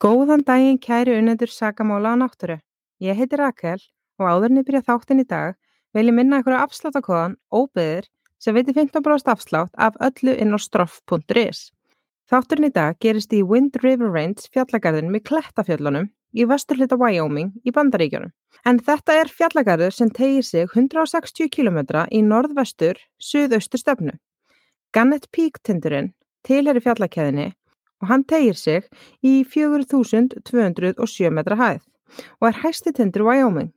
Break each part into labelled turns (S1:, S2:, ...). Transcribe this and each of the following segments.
S1: Góðan daginn kæri unnendur sakamála á náttúru. Ég heiti Rakel og áðurinn ég byrja þáttinn í dag vil ég minna ykkur afsláttakóðan óbyðir sem veitir 15% afslátt af öllu inn á stroff.is. Þátturinn í dag gerist í Wind River Range fjallagarðin með Klettafjöllunum í vesturhlita Wyoming í Bandaríkjunum. En þetta er fjallagarður sem tegir sig 160 km í norðvestur, suðaustur stöfnu. Gannet Peak tindurinn tilheri fjallakæðinni og hann tegir sig í 4207 metra hæð og er hæsti tindur Wyoming.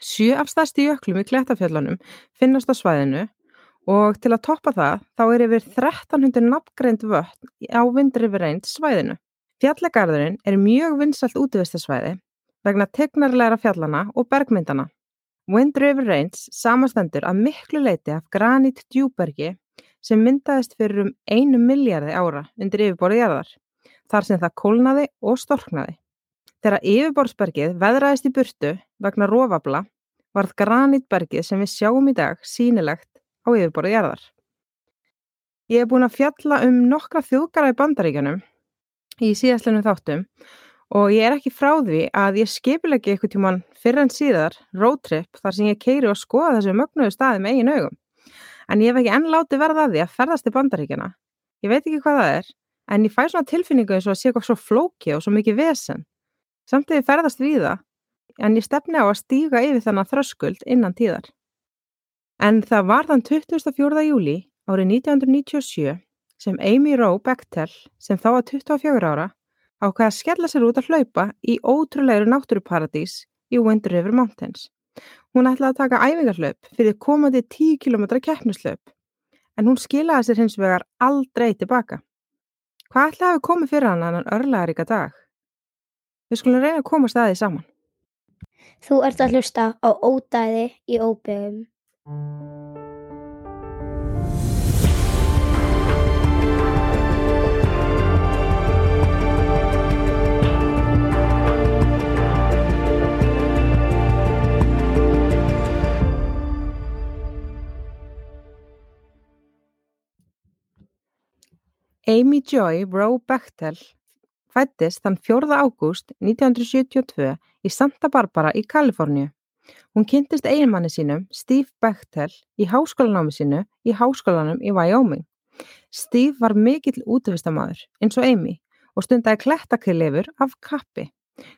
S1: Sjö af stærsti jöklum í Klettafjöllunum finnast á svæðinu og til að toppa það þá er yfir 1300 nafngreind vötn á vindrifirreind svæðinu. Fjallagarðurinn er mjög vinsalt útvistasvæði vegna tegnarleira fjallana og bergmyndana. Wind River Range samastendur að miklu leiti af granít djúbergi sem myndaðist fyrir um einu miljardi ára undir yfirborði jarðar, þar sem það kólnaði og storknaði. Þegar yfirborðsbergið veðraðist í burtu vegna rófabla varð granítbergið sem við sjáum í dag sínilegt á yfirborði jarðar. Ég hef búin að fjalla um nokkra þjóðgara í bandaríkjanum í síðastlunum þáttum og ég er ekki frá því að ég skipilegi eitthvað tíman fyrir en síðar roadtrip þar sem ég keiri og skoða þessu mögnuðu staði með eigin augum en ég hef ekki enn látið verða að því að ferðast til bandaríkjana. Ég veit ekki hvað það er, en ég fæ svona tilfinningu eins og að sé eitthvað svo flóki og svo mikið vesen. Samtidig ferðast við það, en ég stefni á að stíga yfir þannig þröskuld innan tíðar. En það var þann 24. júli árið 1997 sem Amy Rowe Bechtel, sem þá var 24 ára, ákveða að skella sér út að hlaupa í ótrúlegur náttúruparadís í Wind River Mountains. Hún ætlaði að taka æfingarhlaup fyrir komandi 10 km keppnislaup en hún skilaði sér hins vegar aldrei tilbaka. Hvað ætlaði að koma fyrir hann annan örlaðaríka dag? Við skulum reyna að koma staðið saman.
S2: Þú ert að hlusta á ódæði í óbyggum.
S1: Amy Joy Rowe Bechtel fæddist þann 4. ágúst 1972 í Santa Barbara í Kaliforníu. Hún kynntist eiginmanni sínum, Steve Bechtel, í háskólanámi sínu í háskólanum í Wyoming. Steve var mikill útvistamæður eins og Amy og stundaði klettakillifur af kappi.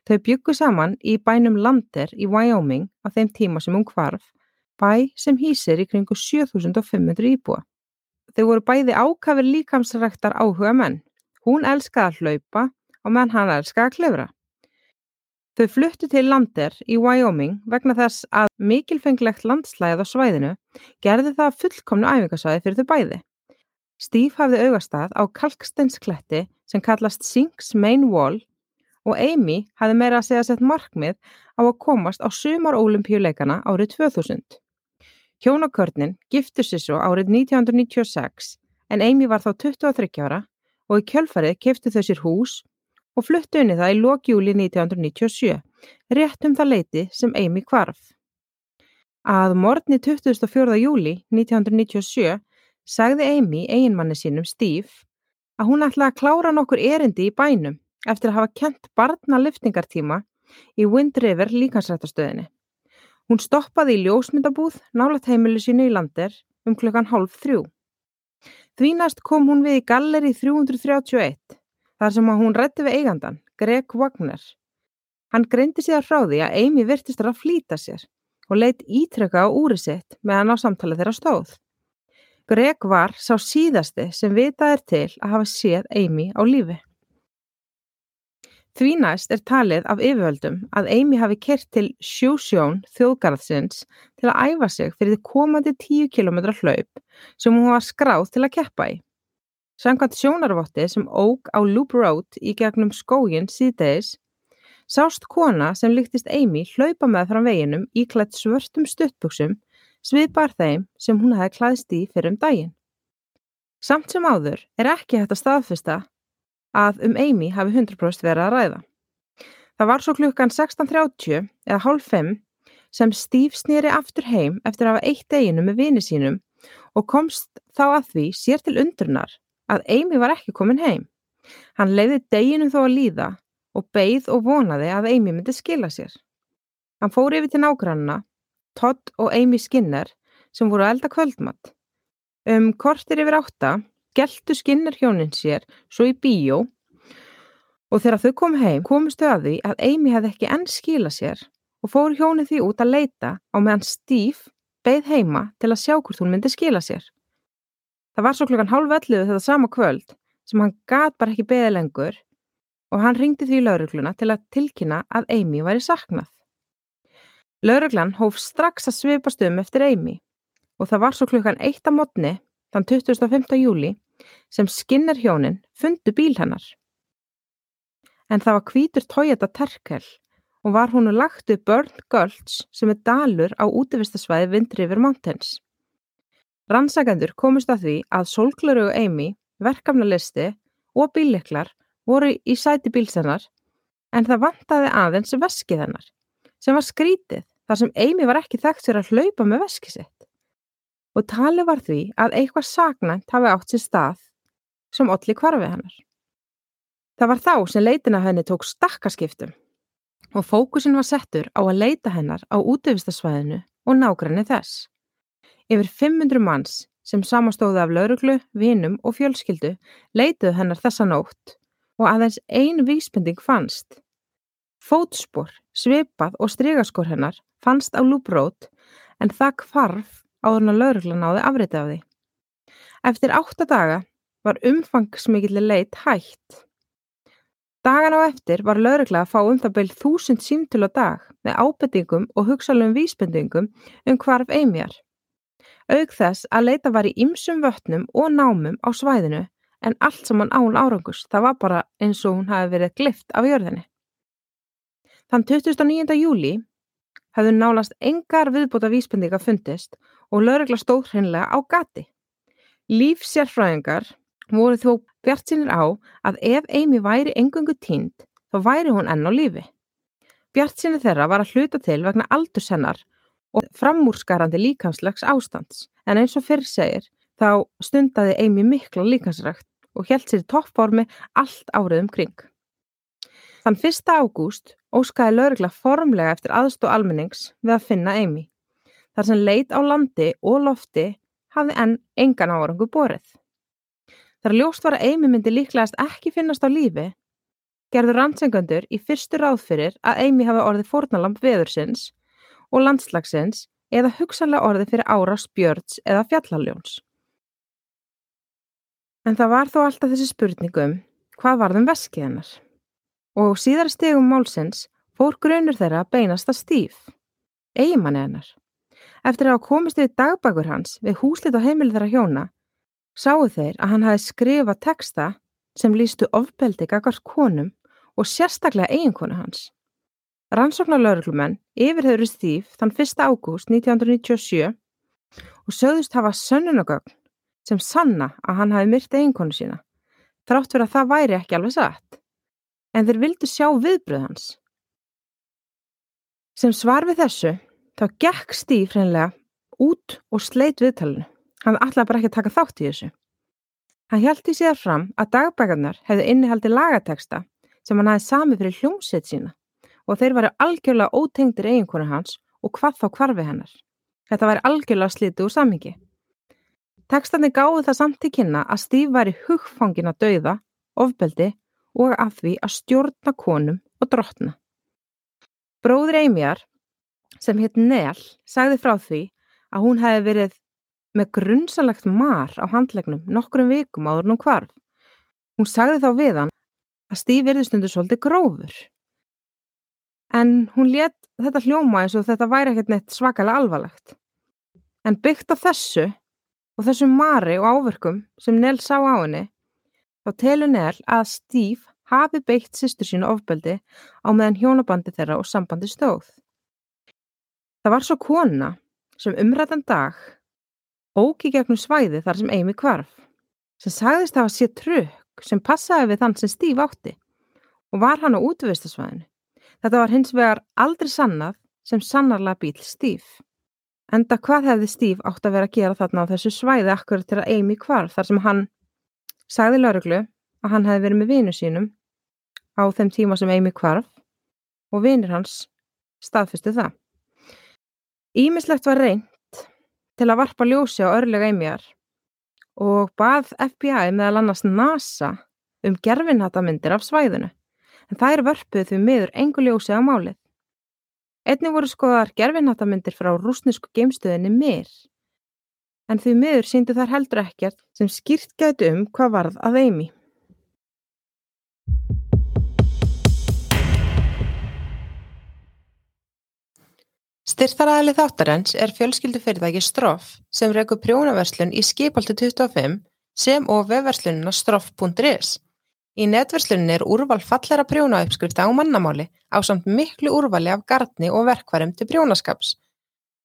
S1: Þau byggu saman í bænum Lander í Wyoming á þeim tíma sem hún kvarf, bæ sem hýsir í kringu 7500 íbúa. Þau voru bæði ákafir líkamsræktar áhuga menn. Hún elskaði að hlaupa og menn hann elskaði að klefra. Þau fluttu til landir í Wyoming vegna þess að mikilfenglegt landslæðið á svæðinu gerði það fullkomnu æfingasvæði fyrir þau bæði. Steve hafði augastað á kalkstenskletti sem kallast Sinks Main Wall og Amy hafði meira að segja sett markmið á að komast á sumar olimpíuleikana árið 2000. Hjónakörnin giftu sér svo árið 1996 en Amy var þá 23 ára og í kjölfarið keftu þau sér hús og fluttu unni það í lókjúli 1997, rétt um það leiti sem Amy kvarf. Að morgni 24. júli 1997 sagði Amy eiginmanni sínum Steve að hún ætlaði að klára nokkur erindi í bænum eftir að hafa kent barna lyftingartíma í Wind River líkansrættastöðinni. Hún stoppaði í ljósmyndabúð nálat heimilu sínu í landir um klukkan hálf þrjú. Því næst kom hún við í galleri 331 þar sem hún rætti við eigandan, Greg Wagner. Hann greindi síðan frá því að Amy virtist að flýta sér og leitt ítrykka á úri sitt meðan á samtalið þeirra stóð. Greg var sá síðasti sem vitað er til að hafa séð Amy á lífi. Því næst er talið af yfirvöldum að Amy hafi kert til Sjúsjón þjóðgarðsins til að æfa sig fyrir komandi 10 km hlaup sem hún var skráð til að keppa í. Samkvæmt sjónarvotti sem óg á Loop Road í gegnum skógin síðdeis sást kona sem líktist Amy hlaupa með frá veginum í klætt svörstum stuttbuksum sviðbar þeim sem hún hefði klæðst í fyrir um daginn. Samt sem áður er ekki hægt að staðfesta að um Amy hafi 100% verið að ræða. Það var svo klukkan 16.30 eða hálf 5 sem Steve snýri aftur heim eftir að hafa eitt deginu með vini sínum og komst þá að því sér til undrunar að Amy var ekki komin heim. Hann leiði deginu þó að líða og beið og vonaði að Amy myndi skila sér. Hann fór yfir til nágrannina, Todd og Amy Skinner, sem voru að elda kvöldmatt. Um kortir yfir átta geltu Skinner hjónin sér svo í bíó og þegar þau kom heim komustu að því að Amy hefði ekki enn skila sér og fór hjónin því út að leita á meðan Steve beið heima til að sjá hvort hún myndi skila sér. Það var svo klukkan hálf elluðu þetta sama kvöld sem hann gat bara ekki beðið lengur og hann ringdi því laurugluna til að tilkynna að Amy væri saknað. Lauruglan hóf strax að svipast um eftir Amy og það var svo klukkan eitt á mótni þann 25. júli sem Skinner hjónin fundu bíl hennar. En það var kvítur Toyota Terkel og var húnu lagt upp Burnt Gulch sem er dalur á útvistasvæði Wind River Mountains. Rannsakendur komist að því að Solglöru og Amy, verkefnalisti og bílliklar voru í sæti bílsennar en það vantaði aðeins veskið hennar sem var skrítið þar sem Amy var ekki þekkt sér að hlaupa með veskið sitt og tali var því að eitthvað saknænt hafi átt sér stað sem olli kvarfi hennar. Það var þá sem leitina henni tók stakkaskiptum og fókusin var settur á að leita hennar á útöfistasvæðinu og nágræni þess. Yfir 500 manns sem samastóði af lauruglu, vinum og fjölskyldu leituðu hennar þessa nótt og aðeins ein vísbending fannst. Fótspor, svipað og strygaskor hennar fannst á lúbrót en það kvarf áður en að lauruglan náði afriti af því. Eftir átta daga var umfangsmikilli leit hætt. Dagan á eftir var laurugla að fá um það beil þúsund símtul á dag með ábendingum og hugsalum vísbendingum um hvarf eimjar. Aug þess að leita var í ymsum vötnum og námum á svæðinu en allt saman án árangus, það var bara eins og hún hafi verið glift af jörðinni. Þann 29. júli hefðu nálast engar viðbúta vísbendinga fundist og lögregla stóð hreinlega á gati. Lífsérfræðingar voru þó bjart sinir á að ef Amy væri engungu tínd þá væri hún enn á lífi. Bjart sinir þeirra var að hluta til vegna aldursennar og framúrskarandi líkanslegs ástands en eins og fyrr segir þá stundaði Amy mikla líkansrækt og held sér í toppformi allt árið um kring. Þann 1. ágúst óskaði lögregla formlega eftir aðstóð almennings við að finna Amy þar sem leit á landi og lofti hafði enn engan árangu borið. Þar ljóst var að Amy myndi líklegast ekki finnast á lífi, gerður rannsengundur í fyrstu ráðfyrir að Amy hafi orðið fórnalamp veðursins og landslagsins eða hugsanlega orðið fyrir árás björns eða fjallaljóns. En það var þó alltaf þessi spurningum hvað varðum veskið hennar? Og síðar stegum málsins fór grunur þeirra að beinast að stíf, eigimanni hennar. Eftir að hafa komist við dagbækur hans við húslit á heimili þeirra hjóna, sáu þeir að hann hafi skrifað texta sem lístu ofbeldi gagars konum og sérstaklega eiginkonu hans. Rannsóknar lauruglumenn yfirhefur Stíf þann 1. ágúst 1997 og sögðust hafa sönnunagögn sem sanna að hann hafi myrt eiginkonu sína, þrátt fyrir að það væri ekki alveg satt. En þeir vildu sjá viðbröð hans. Sem svar við þessu Þá gekk Steve hreinlega út og sleit viðtalinu. Hann ætlaði bara ekki að taka þátt í þessu. Hann hjælti sér fram að dagbækarnar hefði innihaldi lagateksta sem hann hafi sami fyrir hljómsett sína og þeir varu algjörlega ótengdir eiginkonu hans og hvað þá kvarfi hennar. Þetta væri algjörlega slitið úr samhengi. Tekstandi gáði það samt til kynna að Steve væri hugfangin að dauða, ofbeldi og að því að stjórna konum og drottna. Bróður Eimjar sem hitt Nell sagði frá því að hún hefði verið með grunnsalegt mar á handlegnum nokkrum vikum áður nú hvarf. Hún sagði þá við hann að Stíf verði stundu svolítið grófur. En hún let þetta hljóma eins og þetta væri ekkert neitt svakalega alvarlegt. En byggt á þessu og þessu mari og áverkum sem Nell sá á henni, þá telur Nell að Stíf hafi beitt sýstur sínu ofbeldi á meðan hjónabandi þeirra og sambandi stóð. Það var svo kona sem umrættan dag óki gegnum svæði þar sem Amy kvarf, sem sagðist að var sér trökk sem passaði við þann sem Steve átti og var hann á útvistasvæðinu. Þetta var hins vegar aldrei sannað sem sannarlega bíl Steve. Enda hvað hefði Steve átt að vera að gera þarna á þessu svæði akkur til að Amy kvarf þar sem hann sagði lauruglu að hann hefði verið með vinu sínum á þeim tíma sem Amy hvarf og vinir hans staðfystu það. Ímislegt var reynd til að varpa ljósi á örlega Amyar og bað FBI meðal annars NASA um gerfinhatamindir af svæðinu en er vörpuð því miður engu ljósi á málið. Einni voru skoðar gerfinhatamindir frá rúsnesku geimstöðinni Mir en því miður síndu þær heldur ekkert sem skýrt gætu um hvað varð að Amy. Styrþaraðali þáttarens er fjölskyldufyrirtæki Stroff sem rekur prjónaverslun í skipaltu 25 sem og vefverslunina stroff.is. Í netverslunin er úrval fallera prjónauppskrifta á mannamáli á samt miklu úrvali af gardni og verkvarum til prjónaskaps.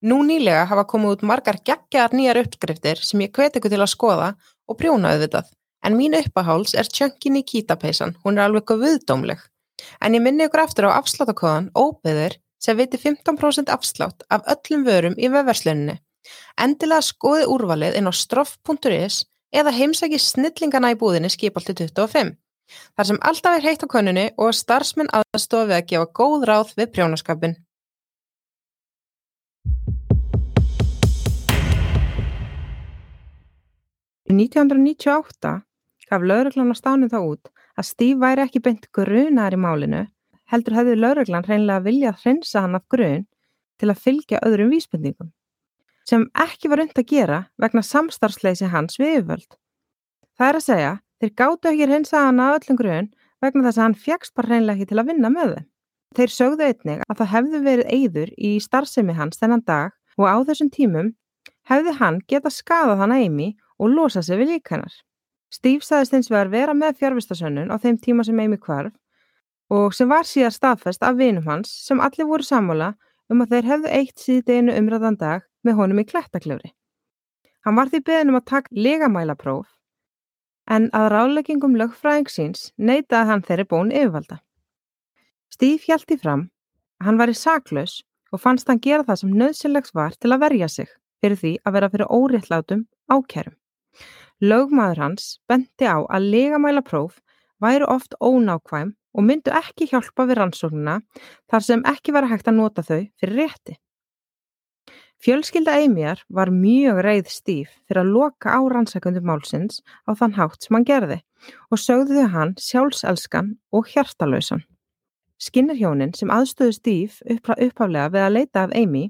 S1: Nú nýlega hafa komið út margar geggjar nýjar uppskriftir sem ég hveti ykkur til að skoða og prjóna auðvitað. En mín uppaháls er Chunky Nikita peysan, hún er alveg viðdómleg. En ég minni ykkur aftur á afsláttakóðan óbyður sem viti 15% afslátt af öllum vörum í vefversluninni. Endilega skoði úrvalið inn á stroff.is eða heimsæki snillingana í búðinni skipalti 25. Þar sem alltaf er heitt á konunni og starfsmenn aðstofi að gefa góð ráð við prjónaskapin. Í 1998 gaf lauruglan á stánum þá út að Steve væri ekki beint grunar í málinu, heldur hefði lauruglan hreinlega viljað hrensa hann af grun til að fylgja öðrum vísbendingum, sem ekki var und að gera vegna samstarfsleysi hans við yfirvöld. Það er að segja Þeir gáttu ekki hreinsa hann af öllum grun vegna þess að hann fjagst bara hreinlega ekki til að vinna með þeim. Þeir sögðu einnig að það hefðu verið eigður í starfsemi hans þennan dag og á þessum tímum hefði hann geta skadað hann að Amy og losa sig við líkanar. Steve saðist eins vegar vera með fjárvistasönnun á þeim tíma sem Amy kvarf og sem var síðar staðfest af vinum hans sem allir voru sammála um að þeir hefðu eitt síðdeginu umræðan dag með honum í klettaklefri. Hann var því beðin um að taka legamælapróf en að ráðleggingum lögfræðing síns neytaði hann þeirri bón yfirvalda. Steve hjælti fram að hann var í saklaus og fannst hann gera það sem nöðsynlegs var til að verja sig fyrir því að vera fyrir óréttlátum ákærum. Lögmaður hans benti á að legamæla próf væru oft ónákvæm og myndu ekki hjálpa við rannsóknuna þar sem ekki var hægt að nota þau fyrir rétti. Fjölskylda Amyar var mjög reið stíf fyrir að loka á rannsækundum málsins á þann hátt sem hann gerði og sögðu þau hann sjálfselskan og hjartalausan. Skinnarhjónin sem aðstöðu stíf upphálega við að leita af Amy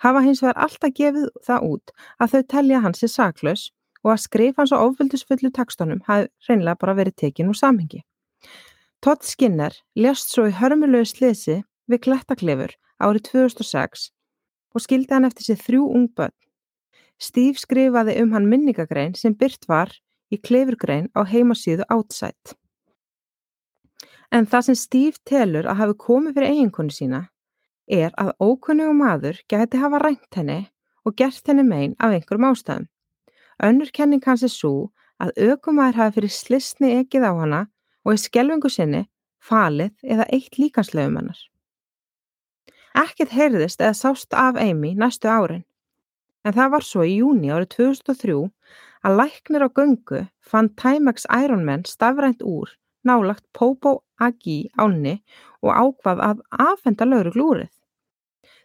S1: hafa hins vegar alltaf gefið það út að þau telja hans er saklaus og að skrif hans á ofvöldisfullu tekstunum hafi reynilega bara verið tekin úr samhengi. Todd Skinner lest svo í hörmulegu slisi við Klettaklefur árið 2006 og skildi hann eftir sér þrjú ung börn. Steve skrifaði um hann minningagrein sem byrt var í klefurgrein á heimasíðu Outside. En það sem Steve telur að hafi komið fyrir eiginkonu sína er að ókunnugu maður geti hafa rænt henni og gert henni megin af einhverjum ástæðum. Önnur kenning hans er svo að aukumæður hafi fyrir slisni ekkið á hana og í skjelvingu sinni falið eða eitt líkanslegum hennar. Ekkert heyrðist eða sást af Amy næstu árin. En það var svo í júni árið 2003 að læknir á göngu fann Timex Ironman stafrænt úr nálagt Popo Agi áni og ákvað að afhenda lauruglúrið.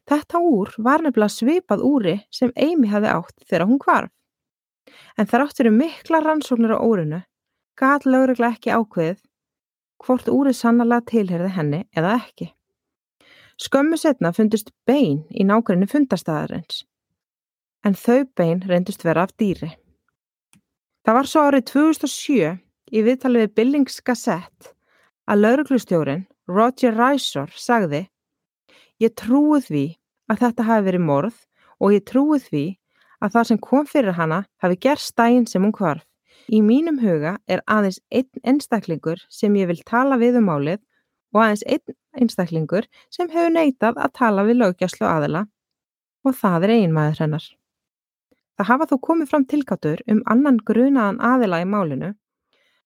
S1: Þetta úr var nefnilega svipað úri sem Amy hafi átt þegar hún kvarf. En þar áttur um mikla rannsóknir á úrinu, gæt laurugla ekki ákveðið hvort úrið sannlega tilherði henni eða ekki. Skömmu setna fundust bein í nákvæmni fundarstaðarins, en þau bein reyndust vera af dýri. Það var svo árið 2007 í viðtalið við Billings Gazette að lauruglustjórin Roger Risor sagði Ég trúi því að þetta hafi verið morð og ég trúi því að það sem kom fyrir hana hafi gerst dægin sem hún kvarf. Í mínum huga er aðeins einn einstaklingur sem ég vil tala við um málið og aðeins einn einstaklingur sem hefur neitað að tala við lögjastlu aðila og það er eiginmaður hennar. Það hafa þó komið fram tilkattur um annan grunaðan aðila í málinu,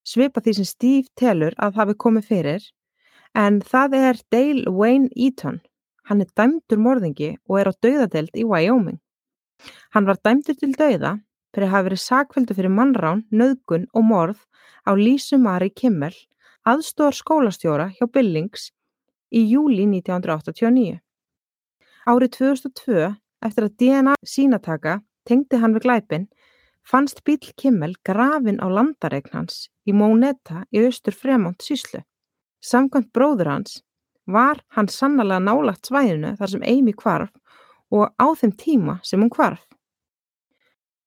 S1: svipa því sem Steve telur að hafi komið fyrir, en það er Dale Wayne Eaton. Hann er dæmdur morðingi og er á dauðadelt í Wyoming. Hann var dæmdur til dauða fyrir að hafa verið sakveldu fyrir mannrán, nöðgun og morð á Lísu Mari Kimmel aðstóðar skólastjóra hjá Billings í júli 1989. Árið 2002, eftir að DNA sínataka tengdi hann við glæpin, fannst bíl Kimmel grafin á landareign hans í Móneta í austur Fremont síslu. Samkvæmt bróður hans var hann sannlega nálagt svæðinu þar sem Amy kvarf og á þeim tíma sem hún kvarf.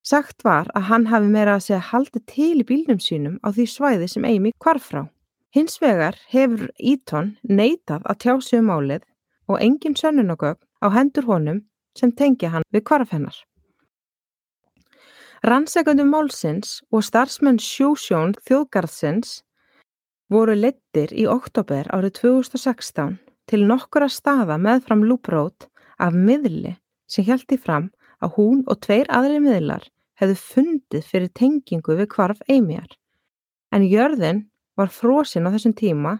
S1: Sagt var að hann hafi meira að segja haldið til í bílnum sínum á því svæði sem Amy kvarf frá. Hins vegar hefur Eaton neitað að tjá sig um málið og engin sönnunogögn á hendur honum sem tengja hann við kvarf hennar. Rannsækundum málsins og starfsmenn sjósjón þjóðgarðsins voru lettir í oktober árið 2016 til nokkura staða meðfram lúprót af miðli sem hjælti fram að hún og tveir aðri miðlar hefðu fundið fyrir tengingu við kvarf Eymjar. En jörðin var frosin á þessum tíma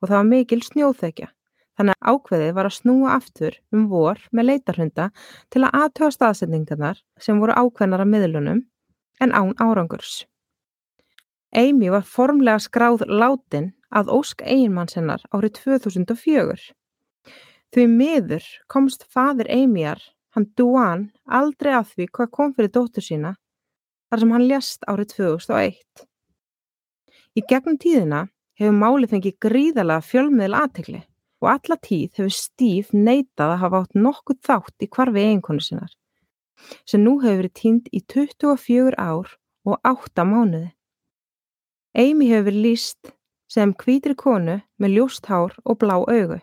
S1: og það var mikil snjóþekja. Þannig að ákveðið var að snúa aftur um vor með leitarhunda til að aðtöða staðsendingarnar sem voru ákveðnar af miðlunum en án árangurs. Amy var formlega skráð látin að ósk eiginmann sennar árið 2004. Því miður komst fadir Amyar, hann Duan, aldrei að því hvað kom fyrir dóttur sína þar sem hann lést árið 2001. Í gegnum tíðina hefur máli fengið gríðalega fjölmiðl aðtegli og alla tíð hefur Steve neitað að hafa átt nokkuð þátt í kvarfi eiginkonu sinnar sem nú hefur verið tínd í 24 ár og 8 mánuði. Amy hefur verið líst sem hvítri konu með ljóst hár og blá augu.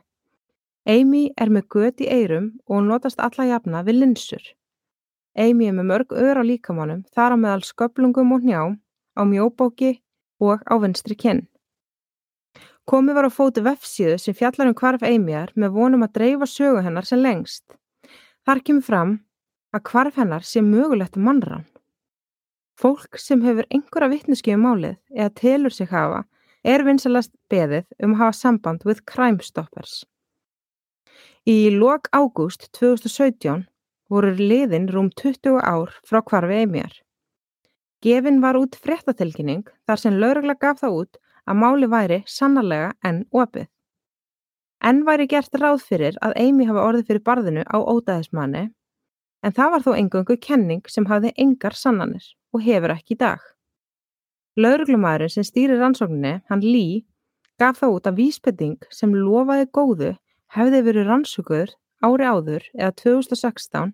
S1: Amy er með gött í eirum og notast alla jafna við linsur. Amy er með mörg ör á líkamannum, þar á meðal sköplungum og njám, á mjóbóki og á vinstri kinn. Komið var á fóti vefsíðu sem fjallar um hvarf Amyar með vonum að dreifa sögu hennar sem lengst. Þar kemur fram að hvarf hennar sé mögulegt mannrán. Fólk sem hefur einhverja vittneskjöfu um málið eða telur sig hafa er vinsalast beðið um að hafa samband with Crime Stoppers. Í lok ágúst 2017 voru liðin rúm 20 ár frá hvarfi Eymjar. Gefin var út fréttatilkynning þar sem laurugla gaf það út að máli væri sannarlega enn opið. Enn væri gert ráð fyrir að Eymi hafa orðið fyrir barðinu á ódæðismanni en það var þó engungu kenning sem hafði engar sannanir og hefur ekki í dag. Lauruglumæðurinn sem stýrir rannsókninni, hann Lý, gaf það út að vísbending sem lofaði góðu hefði verið rannsókuður ári áður eða 2016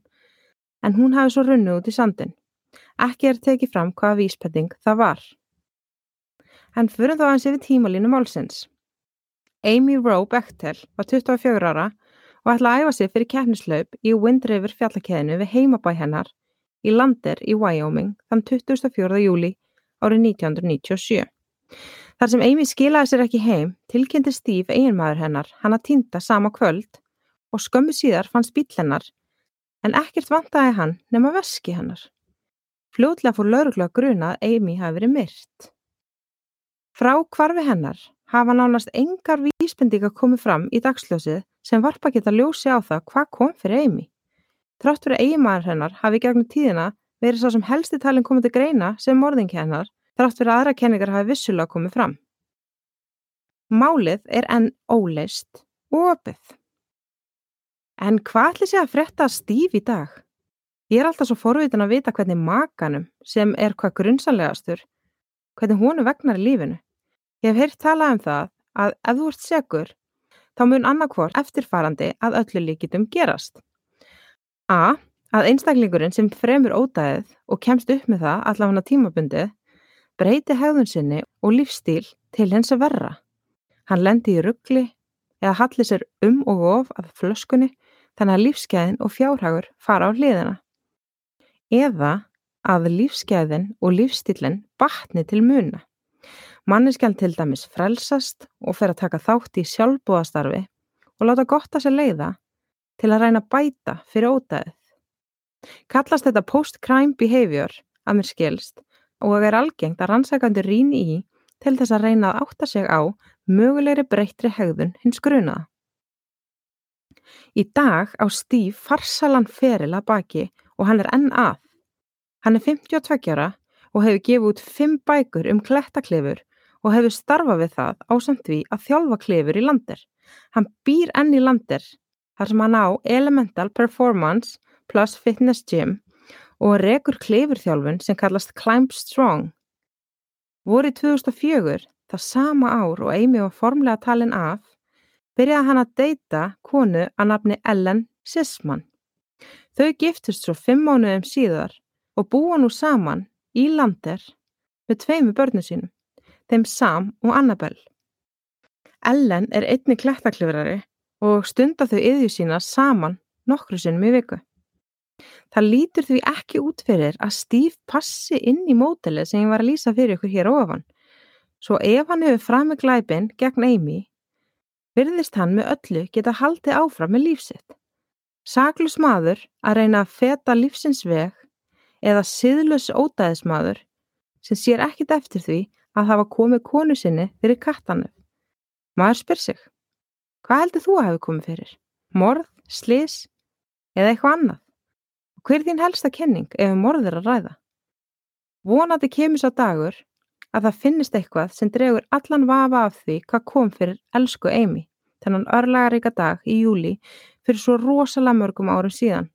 S1: en hún hafi svo runnu út í sandin. Ekki er tekið fram hvaða víspending það var. En fyrir þá hans yfir tímalínu málsins. Amy Rowe Bechtel var 24 ára og ætla að æfa sig fyrir kefnislaup í Wind River fjallakeðinu við heimabæ hennar í Lander í Wyoming þann 24. júli árið 1997. Þar sem Amy skilaði sér ekki heim, tilkynnti Steve eiginmaður hennar hann að týnda sama kvöld og skömmu síðar fannst bíl hennar en ekkert vantaði hann nema veski hennar. Fljóðlega fór lauruglega gruna að Amy hafi verið myrt. Frá kvarfi hennar hafa nánast engar vísbendinga komið fram í dagsljósið sem varpa geta ljósi á það hvað kom fyrir Amy. Trátt fyrir eiginmaður hennar hafi gegnum tíðina verið svo sem helsti talin komið til greina sem morðingi hennar trátt fyrir aðra kenningar hafi vissulega komið fram. Málið er enn óleist og opið. En hvað ætli sé að fretta stíf í dag? Ég er alltaf svo forvitin að vita hvernig makanum, sem er hvað grunnsanlegastur, hvernig honu vegnar í lífinu. Ég hef heyrt talað um það að ef þú ert segur, þá mun annarkvort eftirfarandi að öllu líkitum gerast. A. Að einstaklingurinn sem fremur ódæðið og kemst upp með það allavega tímabundið, breyti hegðun sinni og lífstíl til hens að verra. Hann lendi í ruggli eða halli sér um og of að flöskunni þannig að lífsgæðin og fjárhagur fara á hliðina. Eða að lífsgæðin og lífstílinn batni til muna. Manneskjan til dæmis frelsast og fer að taka þátt í sjálfbúðastarfi og láta gott að sér leiða til að reyna bæta fyrir ódæðið. Kallast þetta post-crime behavior að mér skilst og er algengt að rannsækandi rýni í til þess að reyna að átta sig á mögulegri breyttri hegðun hins grunaða. Í dag á Steve farsalan feril að baki og hann er enn að. Hann er 52 ára og hefur gefið út 5 bækur um klettaklefur og hefur starfað við það ásamt því að þjálfa klefur í landir. Hann býr enn í landir þar sem hann á Elemental Performance plus Fitness Gym og rekur klefurþjálfun sem kallast Climb Strong. Vorið 2004, það sama ár og Amy var formlega talin af, byrjaði hann að deyta konu að nafni Ellen Sisman. Þau giftust svo fimm mánuðum síðar og búa nú saman í landir með tveimu börnu sínum, þeim Sam og Annabelle. Ellen er einni klettaklifrari og stunda þau yðju sína saman nokkru sinnum í viku. Það lítur því ekki út fyrir að Steve passi inn í mótelið sem ég var að lýsa fyrir ykkur hér ofan. Svo ef hann hefur fram með glæpin gegn Amy, virðist hann með öllu geta haldið áfram með lífsitt. Saklus maður að reyna að feta lífsins veg eða siðlös ódæðismadur sem sér ekkit eftir því að hafa komið konu sinni fyrir kattanu. Maður spyr sig, hvað heldur þú að hafa komið fyrir? Morð, slis eða eitthvað annað? Hver er þín helsta kenning ef um morðir að ræða? Vonandi kemur svo dagur að það finnist eitthvað sem dregur allan vafa af því hvað kom fyrir elsku Amy þennan örlagaríka dag í júli fyrir svo rosalega mörgum árum síðan.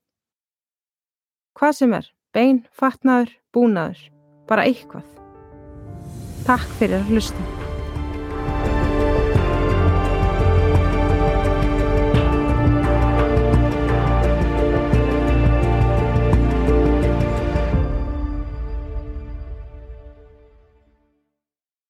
S1: Hvað sem er, bein, fatnaður, búnaður, bara eitthvað. Takk fyrir að hlusta.